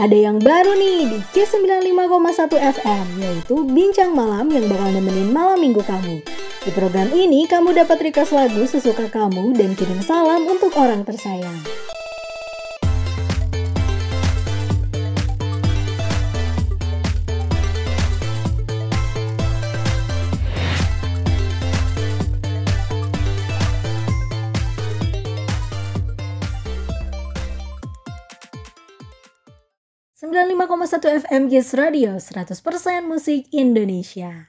Ada yang baru nih di Kiss 95,1 FM, yaitu Bincang Malam yang bakal nemenin malam minggu kamu. Di program ini, kamu dapat request lagu sesuka kamu dan kirim salam untuk orang tersayang. 95,1 FM Kiss Radio 100% musik Indonesia.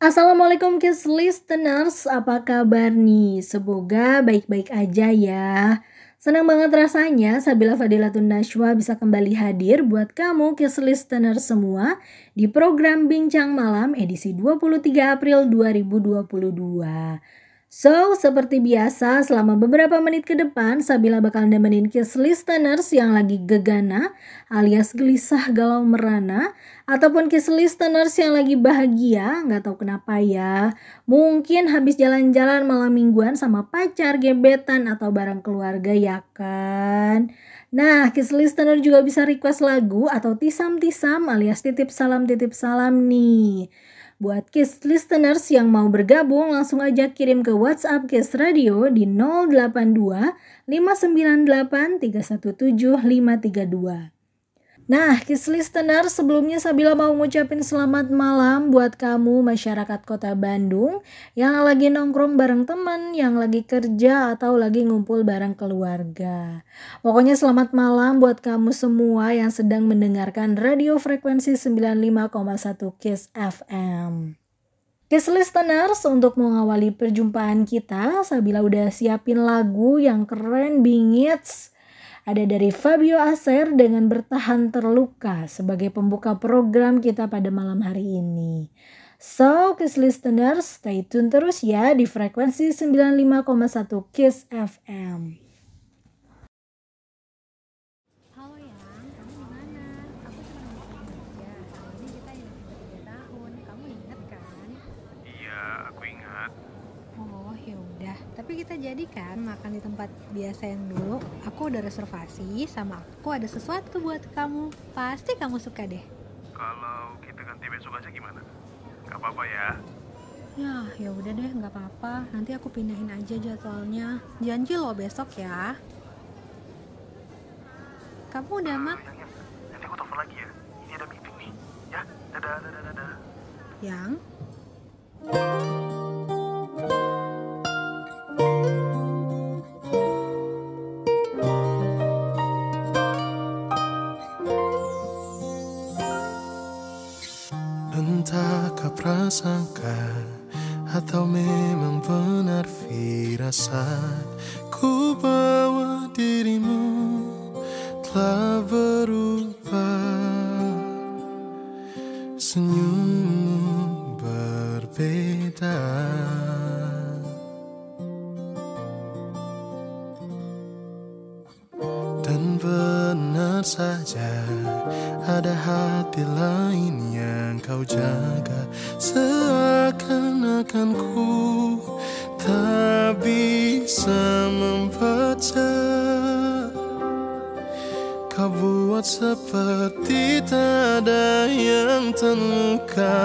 Assalamualaikum Kiss Listeners, apa kabar nih? Semoga baik-baik aja ya. Senang banget rasanya Sabila Fadilatun Nashwa bisa kembali hadir buat kamu Kiss Listeners semua di program Bincang Malam edisi 23 April 2022 So, seperti biasa, selama beberapa menit ke depan, Sabila bakal nemenin Kiss Listeners yang lagi gegana alias gelisah galau merana, ataupun Kiss Listeners yang lagi bahagia, nggak tahu kenapa ya. Mungkin habis jalan-jalan malam mingguan sama pacar, gebetan, atau bareng keluarga ya kan? Nah, Kiss Listener juga bisa request lagu atau tisam-tisam alias titip salam-titip salam nih. Buat Kiss listeners yang mau bergabung langsung aja kirim ke WhatsApp Kiss Radio di 082 598 317 532. Nah, Kiss Listener, sebelumnya Sabila mau ngucapin selamat malam buat kamu masyarakat kota Bandung yang lagi nongkrong bareng temen, yang lagi kerja atau lagi ngumpul bareng keluarga. Pokoknya selamat malam buat kamu semua yang sedang mendengarkan radio frekuensi 95,1 Kiss FM. Kiss Listeners, untuk mengawali perjumpaan kita, Sabila udah siapin lagu yang keren, bingits, ada dari Fabio Acer dengan bertahan terluka sebagai pembuka program kita pada malam hari ini. So, Kiss listeners, stay tune terus ya di frekuensi 95,1 Kiss FM. Tapi kita jadikan makan di tempat biasa yang dulu. Aku udah reservasi sama aku ada sesuatu buat kamu. Pasti kamu suka deh. Kalau kita ganti besok aja gimana? Gak apa-apa ya? Ya, ya udah deh, nggak apa-apa. Nanti aku pindahin aja jadwalnya. Janji loh besok ya. Kamu udah mak? Uh, Nanti aku telepon lagi ya. Ini ada meeting nih. Ya, dadah, dadah, dadah. Yang? Prasangka atau memang benar firasat Ku Seakan-akan ku tak bisa membaca. Kau buat seperti tak ada yang terluka.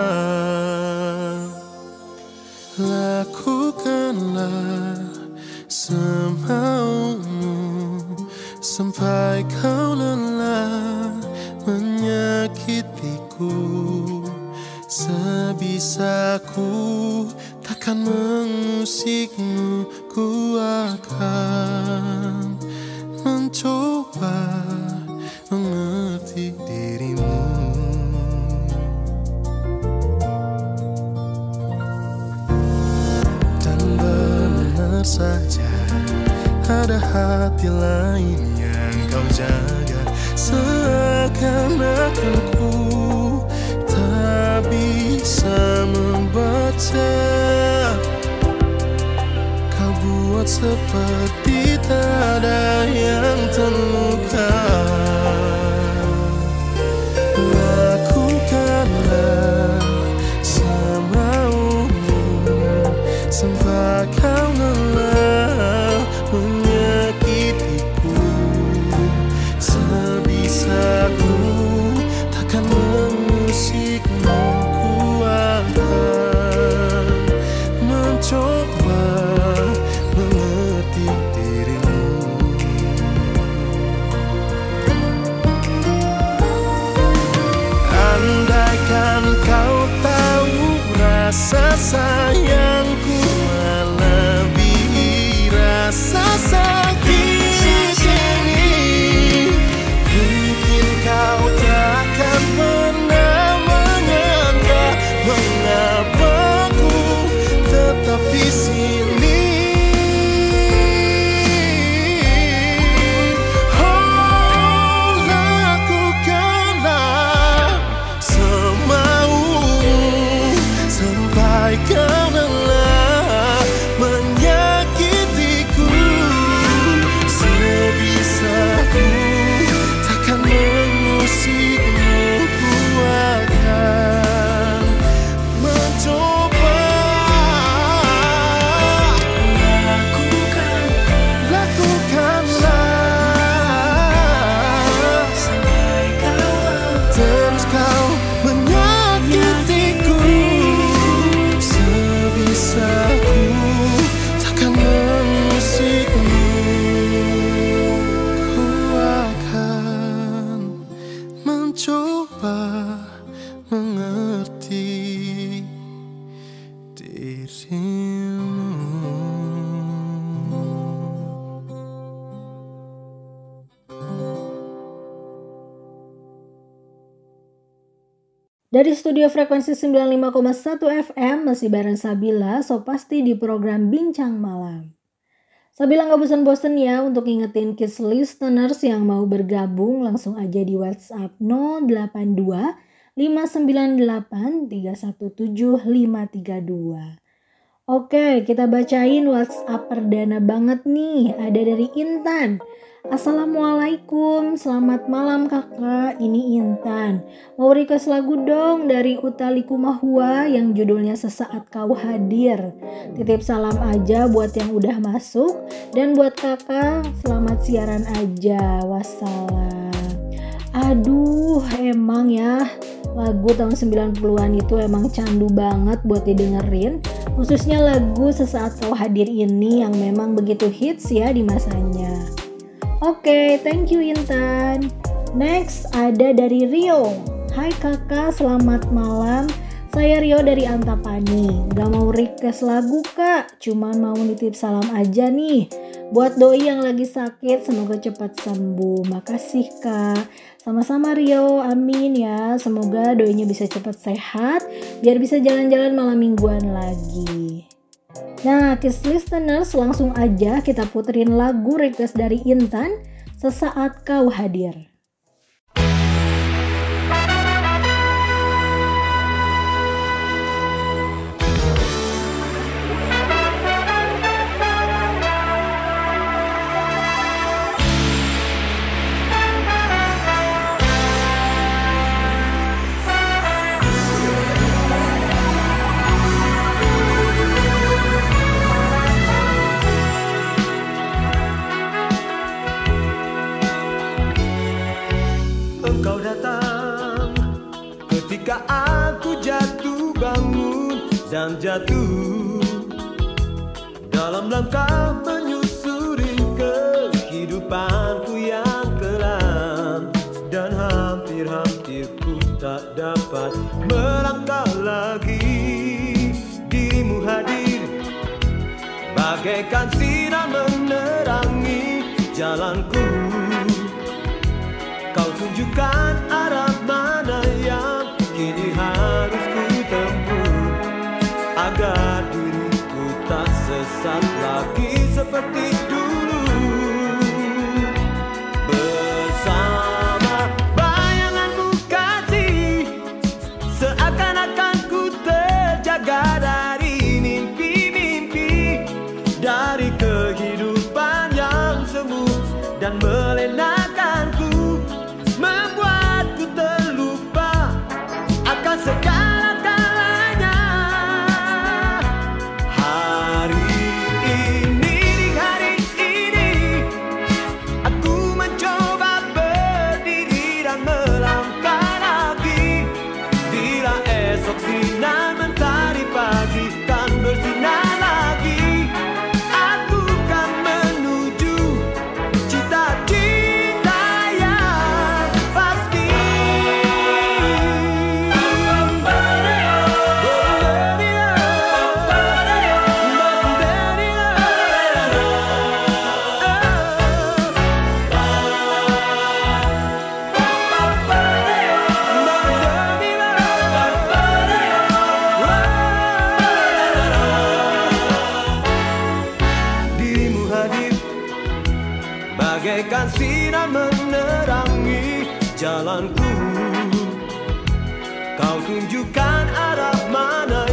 Lakukanlah semaumu. Sampai kau lelah Sebisaku takkan mengusikmu Ku akan mencoba mengerti dirimu. Dan benar saja ada hati lain yang kau jaga seperti tak ada yang terluka Dari studio frekuensi 95,1 FM masih bareng Sabila, so pasti di program Bincang Malam. Sabila nggak bosan-bosan ya untuk ngingetin kids listeners yang mau bergabung langsung aja di WhatsApp 082 598 317 532. Oke, kita bacain WhatsApp perdana banget nih. Ada dari Intan. Assalamualaikum, selamat malam kakak. Ini Intan. Mau request lagu dong dari Utaliku Mahua yang judulnya Sesaat Kau Hadir. Titip salam aja buat yang udah masuk dan buat kakak selamat siaran aja. Wassalam. Aduh, emang ya lagu tahun 90-an itu emang candu banget buat didengerin. Khususnya lagu Sesaat Kau Hadir ini yang memang begitu hits ya di masanya. Oke, thank you Intan. Next ada dari Rio. Hai kakak, selamat malam. Saya Rio dari Antapani. Gak mau request lagu kak, cuman mau nitip salam aja nih. Buat doi yang lagi sakit, semoga cepat sembuh. Makasih kak. Sama-sama Rio, amin ya. Semoga doinya bisa cepat sehat, biar bisa jalan-jalan malam mingguan lagi. Nah, Kiss Listeners langsung aja kita puterin lagu request dari Intan, Sesaat Kau Hadir. Jatuh dalam langkah menyusuri kehidupanku yang kelam. Dan hampir-hampir ku tak dapat melangkah lagi. Dirimu hadir bagaikan sinar menerangi jalanku. Kau tunjukkan arah lagi seperti sinar menerangi jalanku. Kau tunjukkan arah mana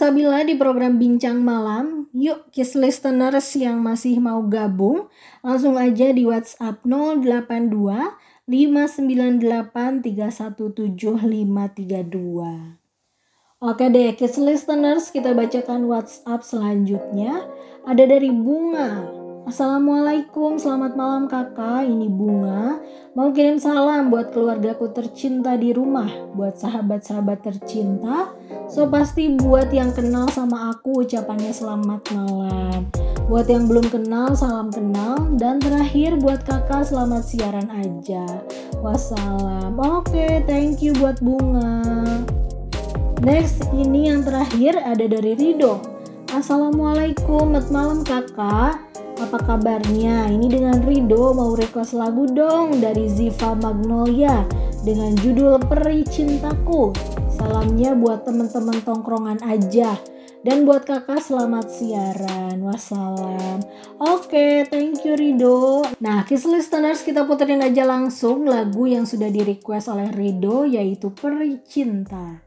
Sabila di program Bincang Malam. Yuk, Kiss Listeners yang masih mau gabung, langsung aja di WhatsApp 082 598 317532. Oke deh, Kiss Listeners, kita bacakan WhatsApp selanjutnya. Ada dari Bunga. Assalamualaikum, selamat malam kakak. Ini Bunga. Mau kirim salam buat keluargaku tercinta di rumah, buat sahabat-sahabat tercinta. So pasti buat yang kenal sama aku ucapannya selamat malam. Buat yang belum kenal, salam kenal. Dan terakhir buat kakak selamat siaran aja. Wassalam. Oke, thank you buat Bunga. Next, ini yang terakhir ada dari Rido. Assalamualaikum, selamat malam kakak. Apa kabarnya? Ini dengan Rido mau request lagu dong dari Ziva Magnolia dengan judul Peri Cintaku. Salamnya buat temen-temen tongkrongan aja. Dan buat kakak selamat siaran. Wassalam. Oke, thank you Rido. Nah, Kiss Listeners kita puterin aja langsung lagu yang sudah di request oleh Rido yaitu Peri Cinta.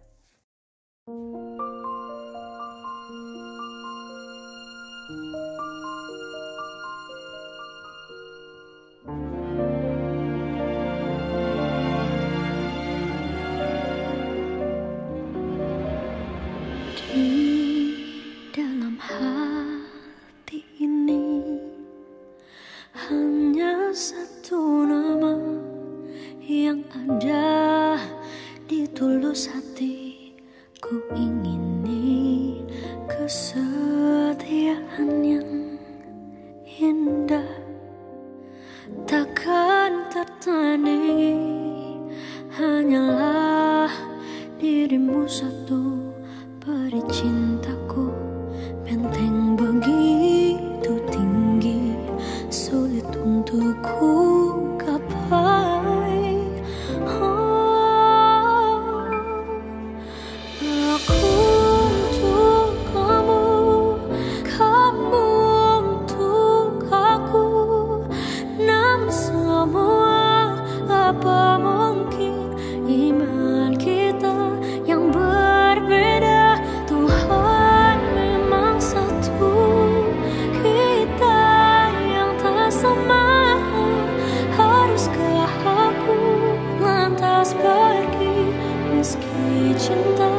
简单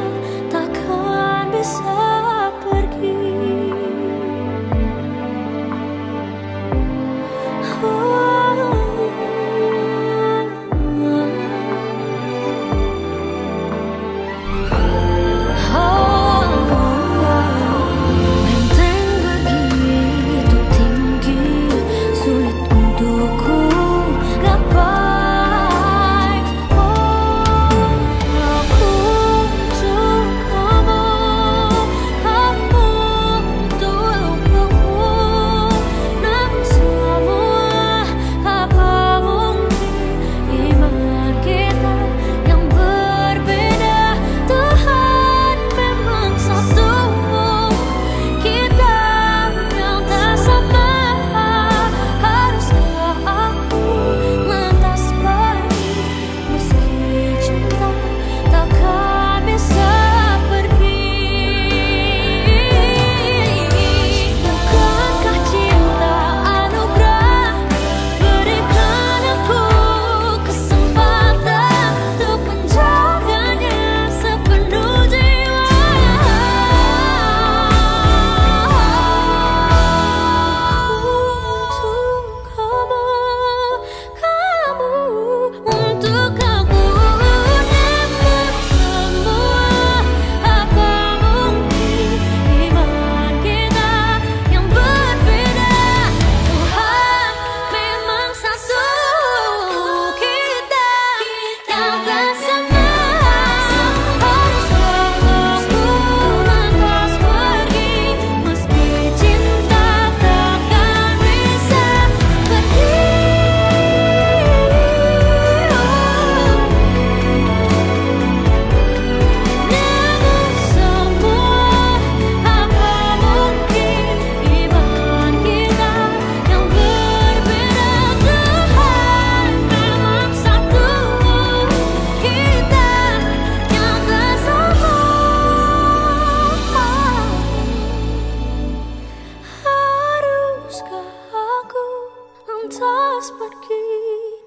pergi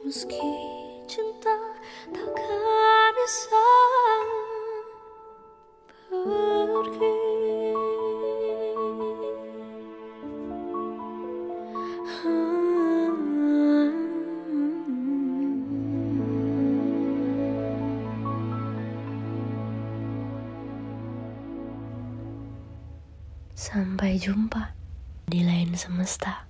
meski cinta takkan bisa pergi Sampai jumpa di lain semesta.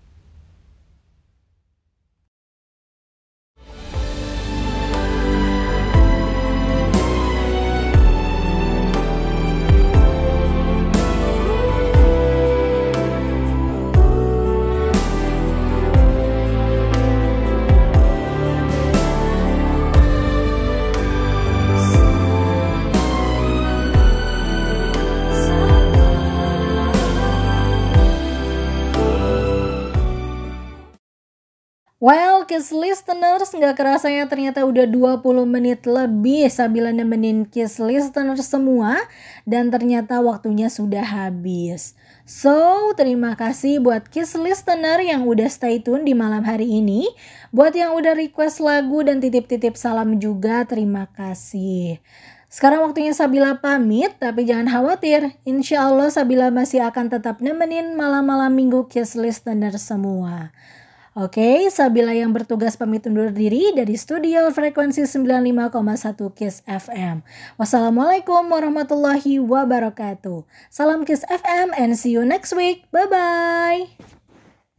Kiss Listeners, nggak kerasanya ternyata udah 20 menit lebih Sabila nemenin Kiss Listeners semua dan ternyata waktunya sudah habis. So, terima kasih buat Kiss Listener yang udah stay tune di malam hari ini. Buat yang udah request lagu dan titip-titip salam juga, terima kasih. Sekarang waktunya Sabila pamit, tapi jangan khawatir. Insya Allah Sabila masih akan tetap nemenin malam-malam minggu Kiss Listener semua. Oke, Sabila yang bertugas pamit undur diri dari studio frekuensi 95,1 KIS FM. Wassalamualaikum warahmatullahi wabarakatuh. Salam KIS FM and see you next week. Bye-bye.